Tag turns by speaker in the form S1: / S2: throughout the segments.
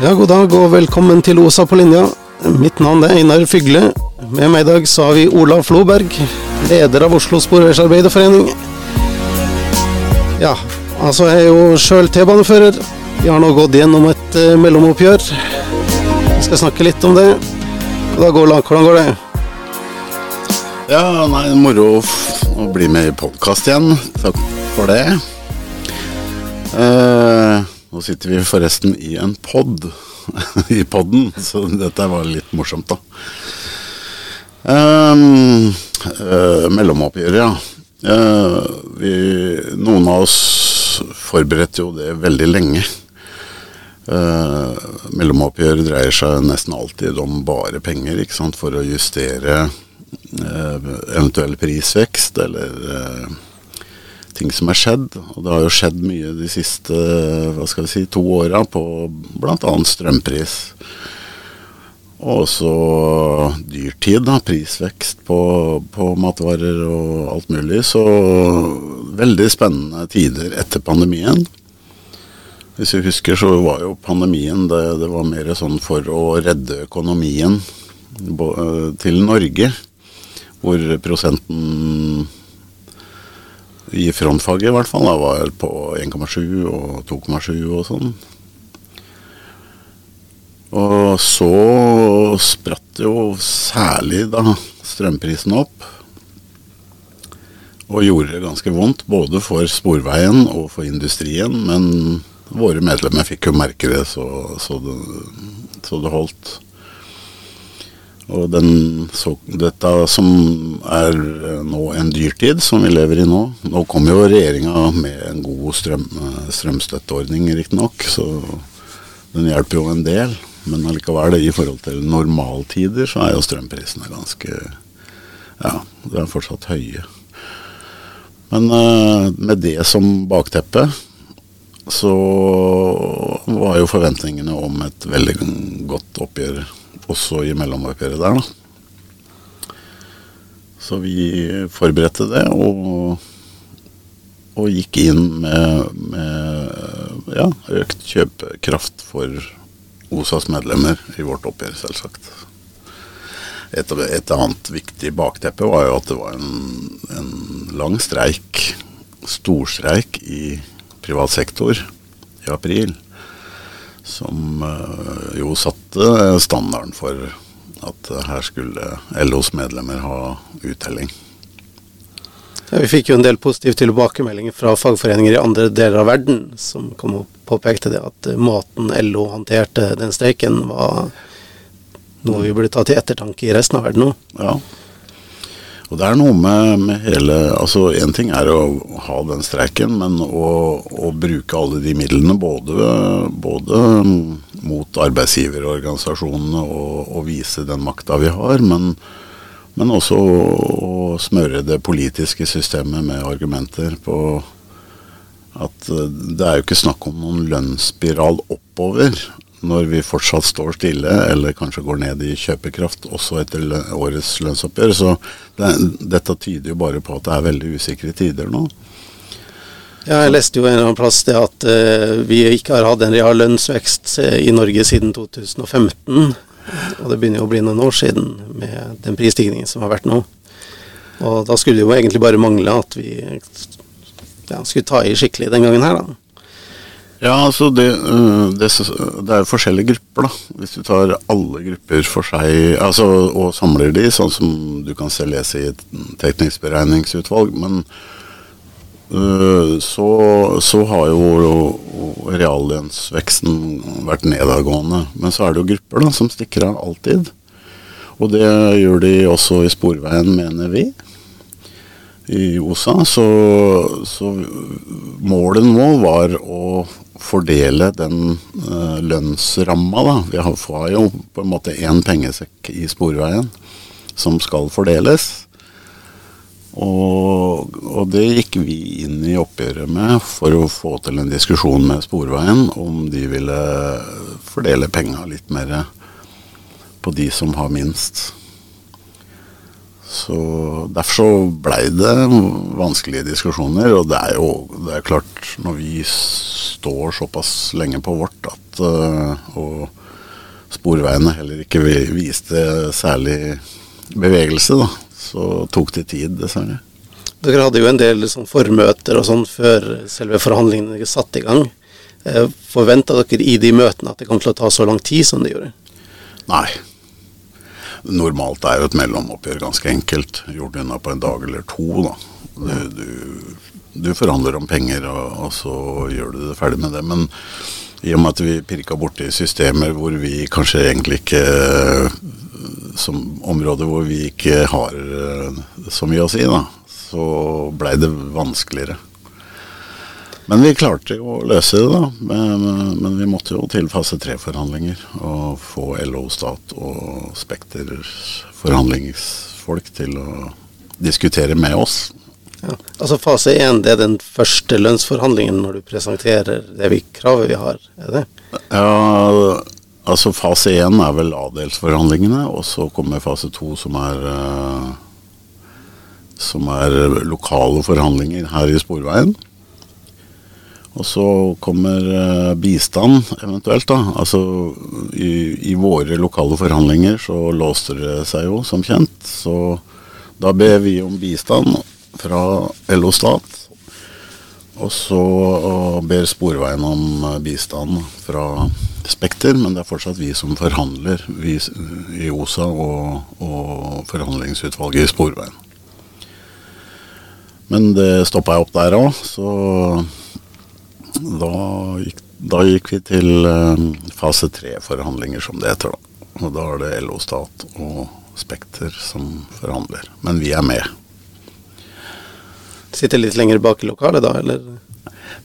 S1: Ja, god dag og velkommen til Osa på linja. Mitt navn er Einar Fygle. Med meg i dag så har vi Olav Floberg, leder av Oslo Sporveisarbeiderforening. Ja, altså jeg er jo sjøl T-banefører. Vi har nå gått gjennom et uh, mellomoppgjør. Vi skal snakke litt om det. Da går Olav. Hvordan går det?
S2: Ja, nei, moro å bli med i podkast igjen. Takk for det. Uh, nå sitter vi forresten i en pod i podden, så dette var litt morsomt, da. Um, uh, mellomoppgjøret, ja. Uh, vi, noen av oss forberedte jo det veldig lenge. Uh, mellomoppgjør dreier seg nesten alltid om bare penger, ikke sant, for å justere eventuell prisvekst eller ting som er skjedd. Og det har jo skjedd mye de siste hva skal vi si, to åra på bl.a. strømpris. Og også dyrtid, da, prisvekst på, på, matvarer og alt mulig. Så veldig spennende tider etter pandemien. Hvis vi husker så var jo pandemien det, det var mer sånn for å redde økonomien til Norge. Hvor prosenten i frontfaget i hvert fall, da, var på 1,7 og 2,7 og sånn. Og så spratt jo særlig da strømprisen opp. Og gjorde det ganske vondt både for Sporveien og for industrien. Men våre medlemmer fikk jo merke det så, så, det, så det holdt. Og den, så, dette som er eh, nå en dyrtid, som vi lever i nå Nå kommer jo regjeringa med en god strøm, eh, strømstøtteordning, riktignok, så den hjelper jo en del. Men allikevel, i forhold til normaltider, så er jo strømprisene ganske Ja, de er fortsatt høye. Men uh, med det som bakteppe, så var jo forventningene om et veldig godt oppgjør også i mellomoppgjøret der, da. Så vi forberedte det, og, og gikk inn med, med ja, økt kjøpekraft for OSAs medlemmer i vårt oppgjør, selvsagt. Et, et, annet viktig bakteppe var jo at det var en, en lang streik, storstreik, i privat sektor i april som eh, jo satte standarden for at her skulle LOs medlemmer ha uttelling.
S1: Ja, vi fikk jo en del positive tilbakemeldinger fra fagforeninger i andre deler av verden, som kom og påpekte det at måten LO håndterte den streiken, var noe vi burde ta til ettertanke i resten av verden òg.
S2: Ja. Og det er noe med, med hele Altså én ting er å ha den streiken, men å, å bruke alle de midlene både, både mot arbeidsgiverorganisasjonene og, og, vise den makta vi har, men, men også å smøre det politiske systemet med argumenter på at det er jo ikke snakk om noen lønnsspiral oppover når vi fortsatt står stille, eller kanskje går ned i kjøpekraft også etter årets lønnsoppgjør. Så det, dette tyder jo bare på at det er veldig usikre tider nå.
S1: Ja, jeg leste jo en eller annen plass det at uh, vi ikke har hatt en real lønnsvekst eh, i Norge siden 2015. Og det begynner jo å bli noen år siden med den prisstigningen som har vært nå. Og da skulle det jo egentlig bare mangle at vi ja, skulle ta i skikkelig den gangen her, da.
S2: Ja, altså det, eh, det, det er forskjellige grupper, da. Hvis du tar alle grupper for seg altså, og samler de, sånn som du kan selv lese i et teknisk beregningsutvalg. Men uh, så, så, har jo reallønnsveksten vært nedadgående. Men så er det jo grupper da, som stikker av alltid. Og det gjør de også i Sporveien, mener vi i OSA. Så, så, målet nå var å fordele den uh, lønnsramma. Da. Vi har, jo på en måte én pengesekk i Sporveien som skal fordeles. Og, og, det gikk vi inn i oppgjøret med for å få til en diskusjon med Sporveien om de ville fordele penga litt mer på de som har minst. Så Derfor så blei det vanskelige diskusjoner. Og det er jo det er klart, når vi står såpass lenge på vårt at, uh, og sporveiene heller ikke viste særlig bevegelse, da, så tok det tid, dessverre.
S1: Dere hadde jo en del sånn formøter og sånn før selve forhandlingene satte i gang. Eh, Forventa dere i de møtene at det kom til å ta så lang tid som det gjorde?
S2: Nei, Normalt er jo et mellomoppgjør ganske enkelt. Gjort unna på en dag eller to. da. Du, du, du forhandler om penger, og, og, så gjør du det ferdig med det. Men i og med at vi pirka borti systemer hvor vi kanskje egentlig ikke Som områder hvor vi ikke har eh, så mye å si, da, så blei det vanskeligere. Men vi klarte jo å løse det, da. Men, men vi måtte jo til fase tre-forhandlinger. Og få LO Stat og Spekter forhandlingsfolk til å diskutere med oss.
S1: Ja, altså Fase én er den første lønnsforhandlingen når du presenterer det vi, kravet vi har, er det?
S2: Ja, altså fase én er vel adelsforhandlingene, og så kommer fase to som er uh, som er lokale forhandlinger her i Sporveien. Og så kommer uh, bistand eventuelt, da. Altså i, i, våre lokale forhandlinger så låste det seg jo, som kjent. Så da ber vi om bistand fra LO Stat. Og så uh, ber Sporveien om uh, bistand fra Spekter, men det er fortsatt vi som forhandler vi, i OSA og, og forhandlingsutvalget i Sporveien. Men det stoppa jeg opp der òg, så da gikk, da gikk vi til um, fase tre-forhandlinger, som det heter. Og da er det LO Stat og Spekter som forhandler. Men vi er med.
S1: Sitter litt lenger bak i lokalet da, eller?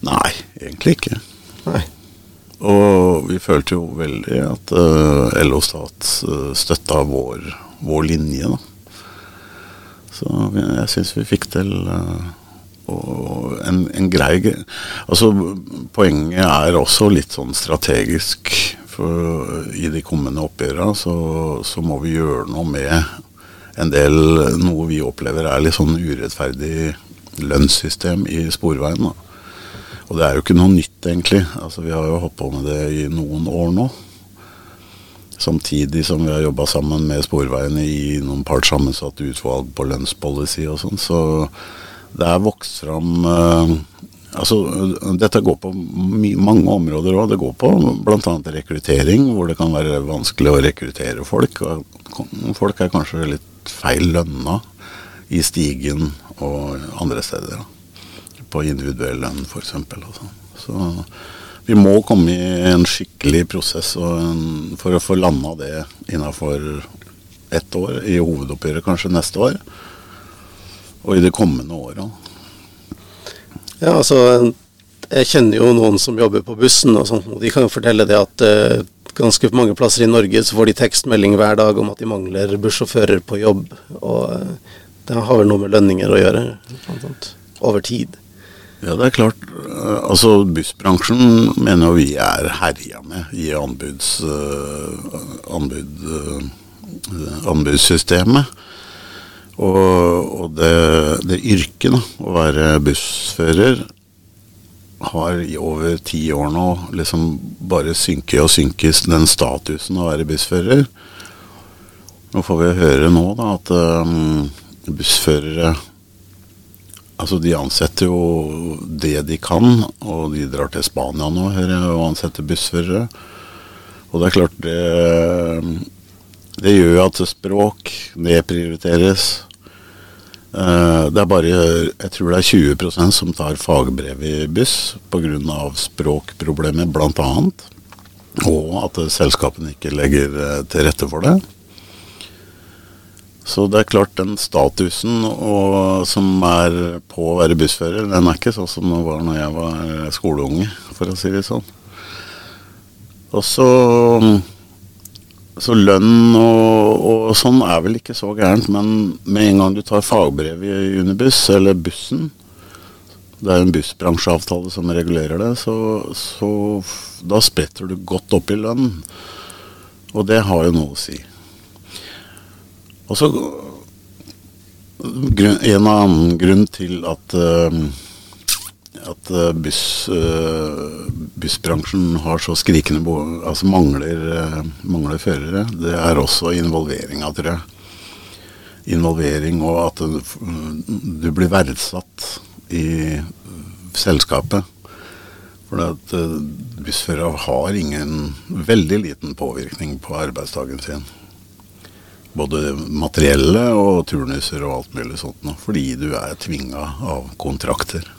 S2: Nei, egentlig ikke.
S1: Nei.
S2: Og vi følte jo veldig at uh, LO Stat uh, støtta vår, vår, linje, da. Så jeg syns vi fikk til uh, en, en grei Altså, poenget er også litt sånn strategisk. For i de kommende oppgjørene så, så, må vi gjøre noe med en del Noe vi opplever er litt sånn urettferdig lønnssystem i Sporveien. Da. Og det er jo ikke noe nytt, egentlig. Altså, vi har jo holdt på med det i noen år nå. Samtidig som vi har jobba sammen med Sporveiene i noen partssammensatte utvalg på lønnspolicy og sånn. Så det er vokst fram eh, Altså, dette går på mange områder òg. Det går på bl.a. rekruttering, hvor det kan være vanskelig å rekruttere folk. Folk er kanskje litt feil lønna i Stigen og andre steder. På individuell lønn, f.eks. Sånn. Så vi må komme i en skikkelig prosess en, for å få landa det innafor ett år, i hovedoppgjøret kanskje neste år og i det kommende året.
S1: Ja, altså jeg kjenner jo noen som jobber på bussen, og sånt, og de kan jo fortelle det at uh, ganske mange plasser i Norge så får de tekstmelding hver dag om at de mangler bussjåfører på jobb. Og uh, det har vel noe med lønninger å gjøre, over tid.
S2: Ja, det er klart. Eh, altså Bussbransjen mener vi er herja med i anbuds, uh, anbud, anbudssystemet. Og, og det, det, yrket, å være bussfører, har i over ti år nå liksom bare synket og synket den statusen å være bussfører. Nå får vi høre nå da at um, bussførere Altså, de ansetter jo det de kan, og de drar til Spania nå, hører jeg, og ansetter bussførere. Og det er klart, det det gjør at språk nedprioriteres. Eh, det er bare jeg tror det er 20% som tar fagbrev i buss pga. språkproblemer bl.a. Og at selskapene ikke legger eh, til rette for det. Så det er klart den statusen og, som er på å være bussfører, den er ikke sånn som det var når jeg var skoleunge, for å si det sånn. Og så så lønn og, og, sånn er vel ikke så gærent, men med en gang du tar fagbrev i Unibuss, eller bussen Det er en bussbransjeavtale som regulerer det, så, så da spretter du godt opp i lønn. Og det har jo noe å si. Og så en annen grunn til at uh, at buss, uh, bussbransjen har så skrikende behov, altså mangler, mangler førere, det er også involveringa, tror jeg. Involvering og at du blir verdsatt i selskapet. For at bussførere har ingen veldig liten påvirkning på arbeidsdagen sin. Både materielle og turnuser og alt mulig sånt noe. Fordi du er tvinga av kontrakter.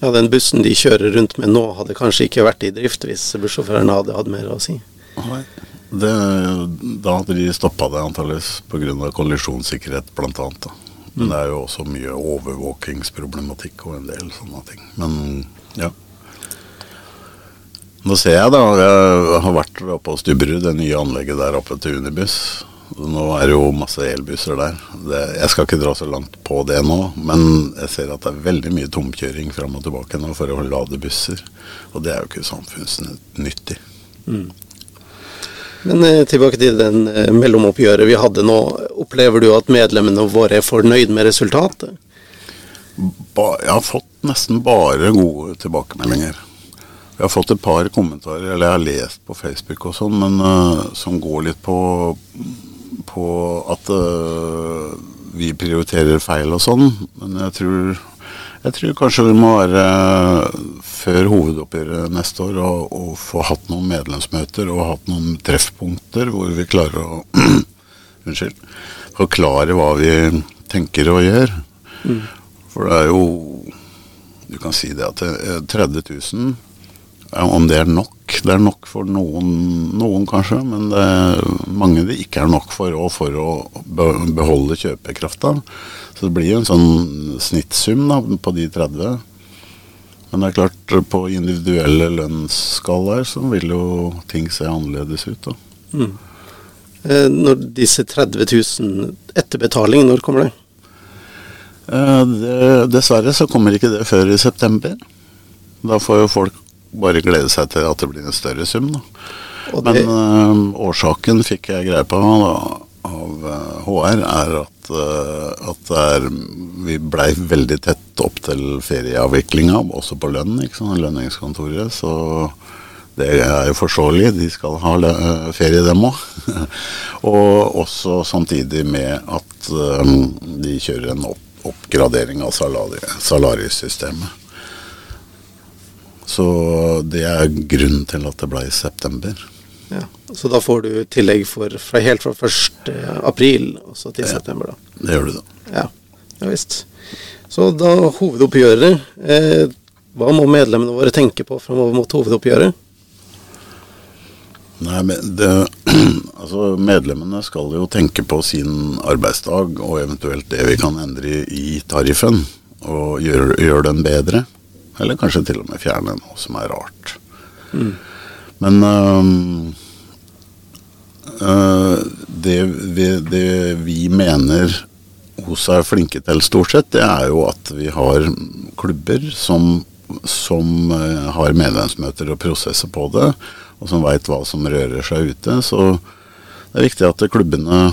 S1: Ja, den bussen de kjører rundt med nå, hadde kanskje ikke vært i drift hvis bussjåføren hadde hatt mer å si?
S2: Nei. Det, da hadde de stoppa det antakeligvis pga. kollisjonssikkerhet bl.a. Men det er jo også mye overvåkingsproblematikk og en del sånne ting. Men ja. Nå ser jeg da, jeg har vært oppe på Stubberud, det nye anlegget der oppe til Unibuss. Nå er det jo masse elbusser der. Det, jeg skal ikke dra så langt på det nå, men jeg ser at det er veldig mye tomkjøring fram og tilbake nå for å lade busser. Og det er jo ikke samfunnsnyttig. Mm.
S1: Men eh, tilbake til den eh, mellomoppgjøret vi hadde nå. Opplever du at medlemmene våre er fornøyd med resultatet?
S2: Ba, jeg har fått nesten bare gode tilbakemeldinger. Jeg har fått et par kommentarer, eller jeg har lest på Facebook og sånn, men uh, som går litt på på at uh, vi prioriterer feil og sånn, men jeg tror, jeg tror kanskje vi må være før hovedoppgjøret neste år og, og, få hatt noen medlemsmøter og hatt noen treffpunkter hvor vi klarer å Unnskyld. Forklare hva vi tenker og gjør. Mm. For det er jo Du kan si det at 30 000 om det er nok? Det er nok for noen, noen kanskje, men det er mange det ikke er nok for, og for å beholde kjøpekrafta. Så det blir jo en sånn snittsum da, på de 30. Men det er klart, på individuelle lønnsskalaer så vil jo ting se annerledes ut. da. Mm.
S1: Eh, når disse 30 000 etterbetaling, når kommer det?
S2: Eh, det? Dessverre så kommer ikke det før i september. Da får jo folk bare glede seg til at det blir en større sum. Men uh, årsaken fikk jeg greie på da, av uh, eh, HR, er at, uh, at er, vi blei veldig tett opp til ferieavviklinga, også på lønn, lønningskontoret. Så det er jo forståelig, de skal ha ferie dem òg. og også samtidig med at de kjører en opp oppgradering av salariesystemet. Så det er grunnen til at det ble i september.
S1: Ja, Så da får du tillegg for, fra, helt fra 1. april også til ja, september, da?
S2: Det gjør du, da.
S1: Ja, ja visst. Så da hovedoppgjøret eh, Hva må medlemmene våre tenke på framover mot hovedoppgjøret?
S2: Nei, men det, altså Medlemmene skal jo tenke på sin arbeidsdag og eventuelt det vi kan endre i tariffen, og gjøre, gjøre den bedre. Eller kanskje til og med fjerne noe som er rart. Mm. Men um, uh, det, vi, det, vi, mener hos er flinke til stort sett, det er jo at vi har klubber som, som uh, har medlemsmøter og prosesser på det, og som veit hva som rører seg ute. Så det er viktig at klubbene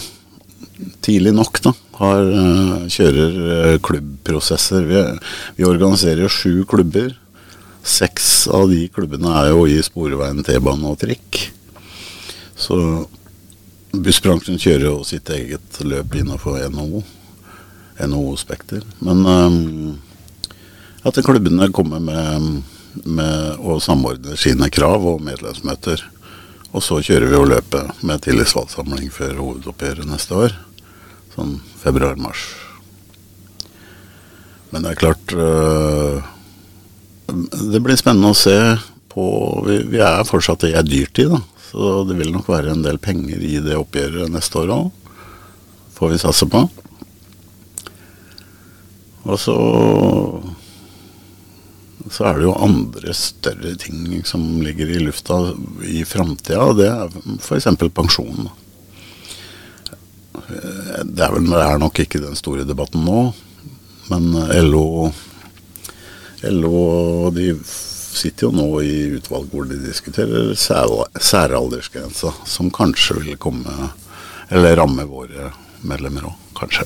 S2: tidlig nok da, har, eh, kjører eh, klubbprosesser. Vi, vi organiserer jo sju klubber. Seks av de klubbene er jo i Sporveien, T-bane og trikk. Så bussbransjen kjører jo sitt eget løp innenfor NHO. NHO-spekter. Men um, at klubbene kommer med, med å samordne sine krav og medlemsmøter. Og så kjører vi jo løpet med tillitsvalgtsamling før hovedoppgjøret neste år sånn februar-mars. Men det er klart øh, Det blir spennende å se på vi er fortsatt i ei dyrtid, da. Så det vil nok være en del penger i det oppgjøret neste år òg. Får vi satse på. Og så så er det jo andre større ting som ligger i lufta i framtida. Og det er f.eks. pensjon. Det er, vel, det er nok ikke den store debatten nå, men LO, LO de sitter jo nå i utvalg hvor de diskuterer særaldersgrensa, som kanskje vil komme Eller ramme våre medlemmer òg, kanskje.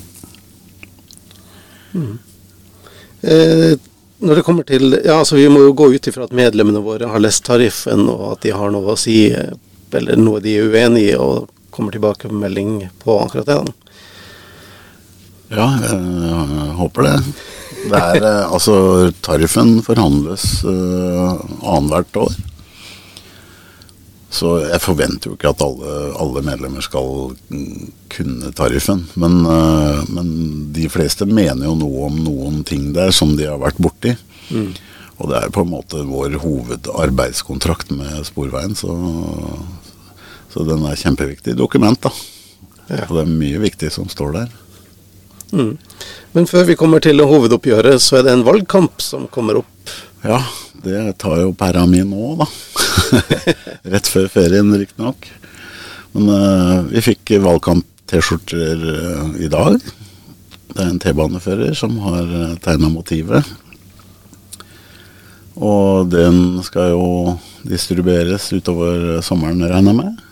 S1: Mm. Eh, når det kommer til Ja, altså vi må jo gå ut ifra at medlemmene våre har lest tariffen, og at de har noe å si, eh, eller noe de er uenig i, og kommer tilbake med melding på akkurat det. da.
S2: Ja, jeg håper det. Det er eh, altså Tariffen forhandles uh, annethvert år. Så jeg forventer jo ikke at alle, alle medlemmer skal kunne tariffen. Men, uh, men, de fleste mener jo noe om noen ting der som de har vært borti. Mm. Og det er på en måte vår hovedarbeidskontrakt med Sporveien, så, så den er kjempeviktig dokument, da. Ja. Og det er mye viktig som står der.
S1: Mm. Men før vi kommer til hovedoppgjøret, så er det en valgkamp som kommer opp.
S2: Ja, det tar jo pæra mi nå, da. Rett før ferien, riktignok. Men uh, vi fikk valgkamp-T-skjorter uh, i dag. Det er en T-banefører som har uh, eh, tegna motivet. Og den skal jo distribueres utover sommeren, regner jeg med.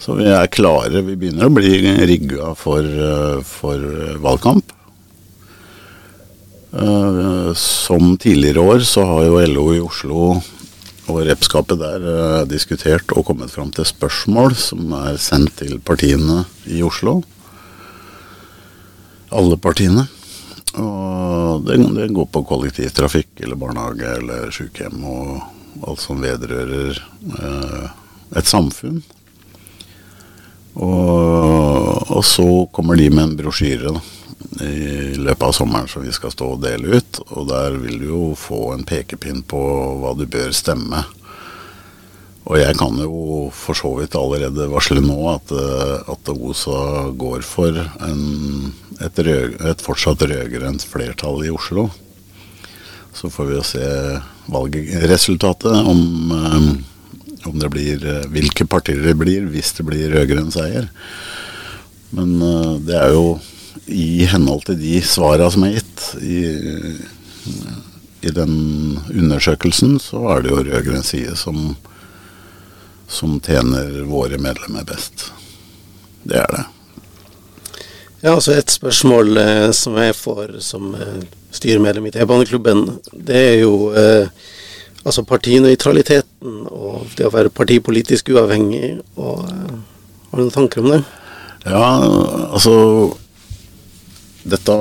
S2: Så vi er klare. Vi begynner å bli rigga for, eh, for valgkamp. Eh, som tidligere år så har jo LO i Oslo og repskapet der eh, diskutert og kommet fram til spørsmål som er sendt til partiene i Oslo. Alle partiene. Og det, det går på kollektivtrafikk eller barnehage eller sykehjem og alt som vedrører et samfunn. Og, og, så kommer de med en brosjyre i løpet av sommeren som vi skal stå og dele ut. Og der vil du jo få en pekepinn på hva du bør stemme. Og jeg kan jo for så vidt allerede varsle nå at, at OSA går for en, et, rød, et fortsatt rød-grønt flertall i Oslo. Så får vi jo se valgresultatet om om det blir eh, hvilke partier det blir hvis det blir rød-grønn seier. Men uh, det er jo i henhold til de svara som er gitt i, i, den undersøkelsen, så er det jo rød-grønn side som, som tjener våre medlemmer best. Det er det.
S1: Ja, altså Et spørsmål eh, som jeg får som eh, styremedlem i T-baneklubben, det er jo eh, Altså partinøytraliteten og det å være partipolitisk uavhengig. Og, uh, har du noen tanker om det?
S2: Ja, altså Dette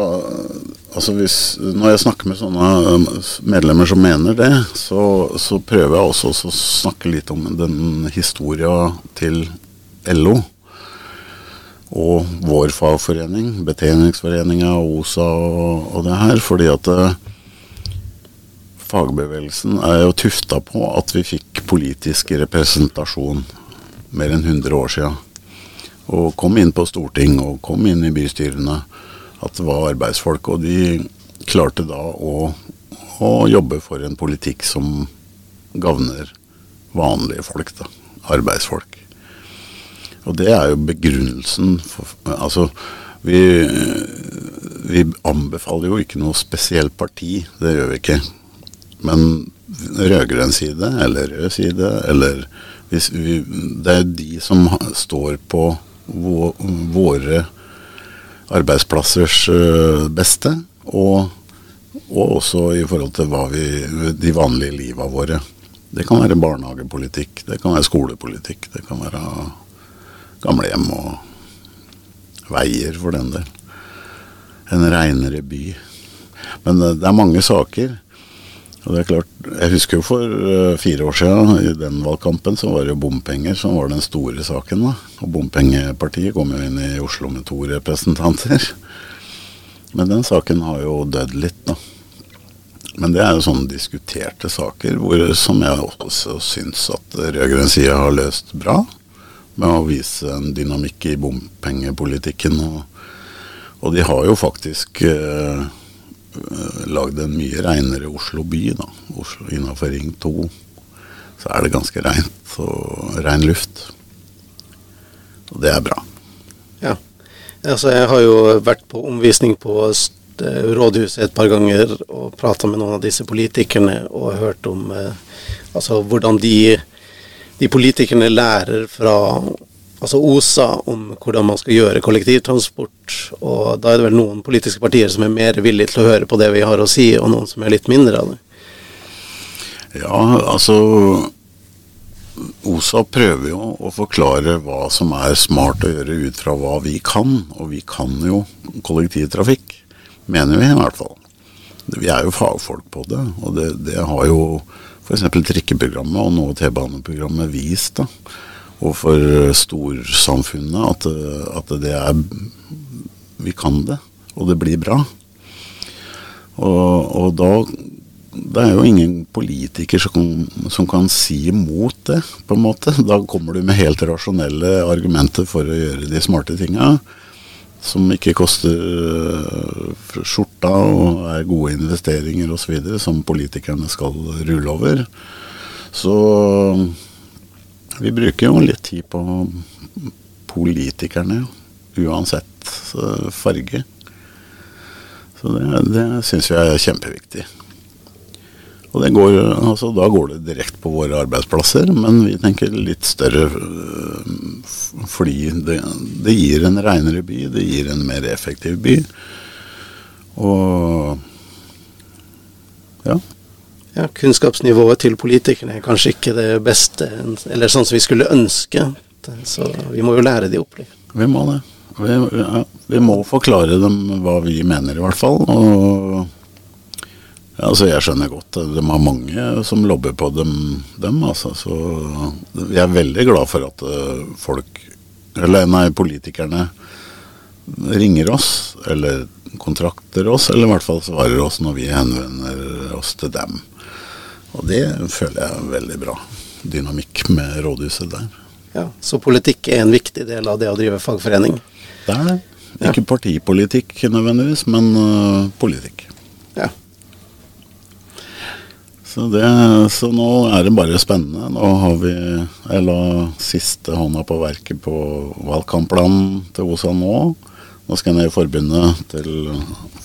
S2: Altså hvis, Når jeg snakker med sånne um, medlemmer som mener det, så, så prøver jeg også å snakke litt om den historia til LO. Og vår fagforening, Betjeningsforeninga, OSA og, og det her. Fordi at uh, fagbevegelsen er jo tufta på at vi fikk politisk representasjon mer enn 100 år sia. Og kom inn på storting og kom inn i bystyrene. At det var arbeidsfolk. Og de klarte da å, å jobbe for en politikk som gagner vanlige folk. da, Arbeidsfolk. Og det er jo begrunnelsen for Altså, vi, vi anbefaler jo ikke noe spesielt parti. Det gjør vi ikke. Men rød-grønn side, eller rød side, eller vi, Det er de som står på våre arbeidsplassers øh, beste, og, og også i forhold til vi, de vanlige liva våre. Det kan være barnehagepolitikk, det kan være skolepolitikk, det kan være gamlehjem og veier, for den del. En reinere by. Men øh, det er mange saker. Og det er klart, Jeg husker jo for uh, fire år siden, i den valgkampen, så var det jo bompenger som var den store saken. da. Og Bompengepartiet kom jo inn i Oslo med to representanter. Men den saken har jo dødd litt, da. Men det er jo sånne diskuterte saker hvor, som jeg også syns at rød-grønn side har løst bra. Med å vise en dynamikk i bompengepolitikken. Og, og de har jo faktisk Eh, lagd en mye reinere Oslo by. da, Oslo Innafor Ring 2 så er det ganske reint og rein luft. Og det er bra.
S1: Ja. Altså, jeg har jo vært på omvisning på rådhuset et par ganger og prata med noen av disse politikerne og hørt om eh, altså hvordan de, de politikerne lærer fra altså OSA om hvordan man skal gjøre kollektivtransport. Og da er det vel noen politiske partier som er mer villige til å høre på det vi har å si, og noen som er litt mindre av det.
S2: Ja, altså OSA prøver jo å forklare hva som er smart å gjøre ut fra hva vi kan. Og vi kan jo kollektivtrafikk, mener vi i hvert fall. Vi er jo fagfolk på det, og det, det har jo f.eks. trikkeprogrammet og nå T-baneprogrammet vist. da og for storsamfunnet at, at, det er Vi kan det, og det blir bra. Og, og da Det er jo ingen politiker som, som, kan si imot det, på en måte. Da kommer du med helt rasjonelle argumenter for å gjøre de smarte tinga. Som ikke koster øh, skjorta og er gode investeringer osv. som politikerne skal rulle over. Så vi bruker jo litt tid på politikerne, uansett farge. Så det, det syns vi er kjempeviktig. Og går, altså, da går det direkte på våre arbeidsplasser, men vi tenker litt større fordi det, det gir en renere by, det gir en mer effektiv by. Og
S1: kunnskapsnivået til politikerne er kanskje ikke det beste, eller sånn som vi skulle ønske. Så vi må jo lære de opp litt.
S2: Vi må det. Vi, ja, vi, må forklare dem hva vi mener, i hvert fall. Og altså jeg skjønner godt de har mange som lobber på dem, dem altså. Så vi er veldig glad for at eh, folk, eller nei, politikerne ringer oss, eller kontrakter oss, eller i hvert fall svarer oss når vi henvender oss til dem. Og det føler jeg er veldig bra dynamikk med rådhuset der.
S1: Ja, Så politikk er en viktig del av det å drive fagforening?
S2: Det er det. Ikke partipolitikk nødvendigvis, men uh, politikk.
S1: Ja.
S2: Så, det, så, nå er det bare spennende. Nå har vi Jeg la siste hånda på verket på valgkampplanen til OSA nå. Nå skal jeg ned i forbundet til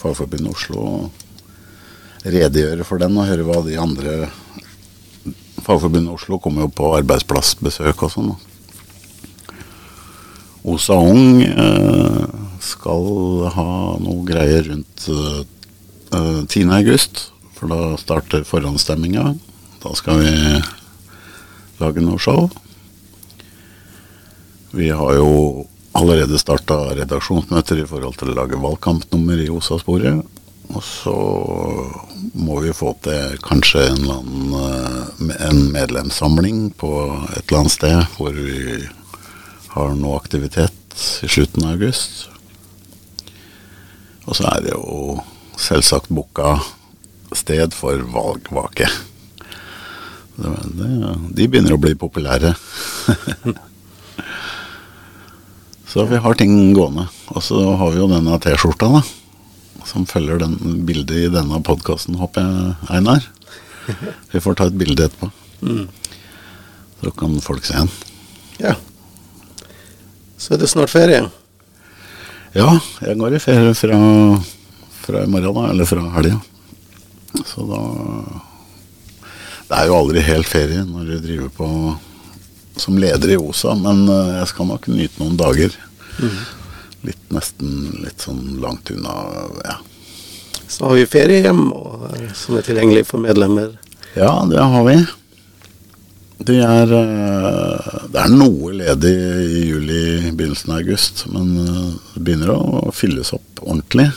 S2: Fagforbundet Oslo redegjøre for den og høre hva de andre Fagforbundet Oslo kommer jo på arbeidsplassbesøk og sånn. Osa Ung eh, skal ha noe greier rundt eh, 10.8, for da starter forhåndsstemminga. Da skal vi lage noe show. Vi har jo allerede starta redaksjonsmøter i forhold til å lage valgkampnummer i OSA-sporet. Og så må vi få til kanskje en, annen, eh, en medlemssamling på et eller annet sted hvor vi har noe aktivitet i slutten av august. Og så er det jo selvsagt booka sted for valgvake. De begynner å bli populære. så vi har ting gående. Og så har vi jo denne T-skjorta, da som følger den bildet i denne podkasten, håper jeg, Einar. Vi får ta et bilde etterpå. Mm. Så kan folk se den.
S1: Ja. Så er det snart ferie?
S2: Ja, jeg går i ferie fra, fra i morgen, da. Eller fra helga. Så da Det er jo aldri helt ferie når du driver på som leder i OSA, men eh, jeg skal nok nyte noen dager. Mm litt nesten litt sånn langt unna, ja.
S1: Så har vi feriehjem og, som er tilgjengelig for medlemmer.
S2: Ja, det har vi. Det er, eh, det er noe ledig i juli, begynnelsen av august, men eh, det begynner å fylles opp ordentlig.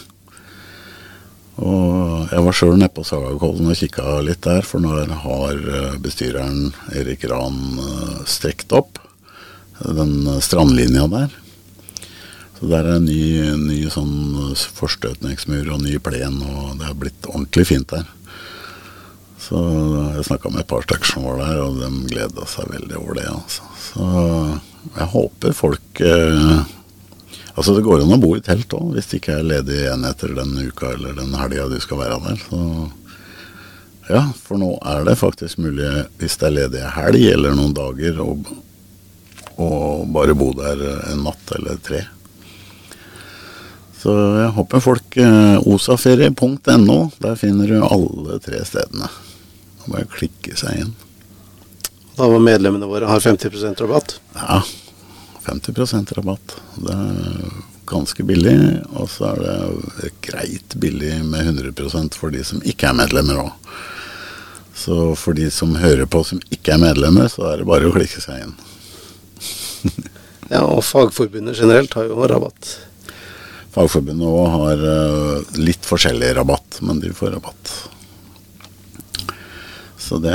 S2: Og jeg var sjøl nede på Sagakollen og kikka litt der, for nå har eh, bestyreren Erik Rahn strekt opp den strandlinja der. Så der er en ny, ny sånn forstøtningsmur og ny plen, og det har blitt ordentlig fint der. Så jeg snakka med et par stykker som var der, og de gleda seg veldig over det. Altså. Så jeg håper folk eh, Altså det går an å bo i telt òg, hvis det ikke er ledige enheter den uka eller den helga du skal være der. Så ja, for nå er det faktisk mulig, hvis det er ledige helg eller noen dager, å bare bo der en natt eller tre. Så jeg håper folk eh, Osaferie.no, der finner du alle tre stedene. Bare klikke seg inn.
S1: Da var medlemmene våre har 50 rabatt?
S2: Ja. 50% rabatt. Det er ganske billig. Og så er det greit billig med 100% for de som ikke er medlemmer òg. Så for de som hører på som ikke er medlemmer, så er det bare å klikke seg inn.
S1: ja, og Fagforbundet generelt har jo rabatt.
S2: Fagforbundet òg har uh, litt forskjellig rabatt, men de får rabatt. Så det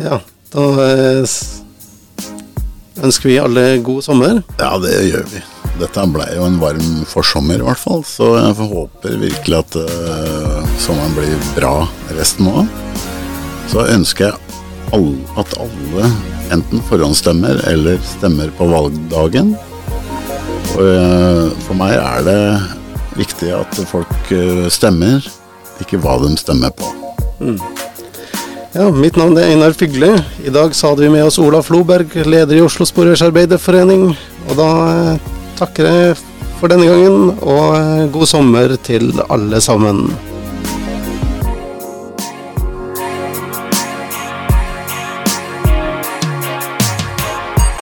S1: Ja, da uh, ønsker vi alle god sommer.
S2: Ja, det gjør vi. Dette ble jo en varm forsommer, i hvert fall. Så jeg håper virkelig at uh, sommeren blir bra resten av. Så ønsker jeg all, at alle enten forhåndsstemmer eller stemmer på valgdagen. Uh, for meg er det viktig at folk uh, stemmer, ikke hva de stemmer på. Mm.
S1: Ja, Mitt navn er Einar Fygle. I dag så hadde vi med oss Ola Floberg, leder i Oslo Sporveisarbeiderforening. Og da takker jeg for denne gangen, og god sommer til alle sammen.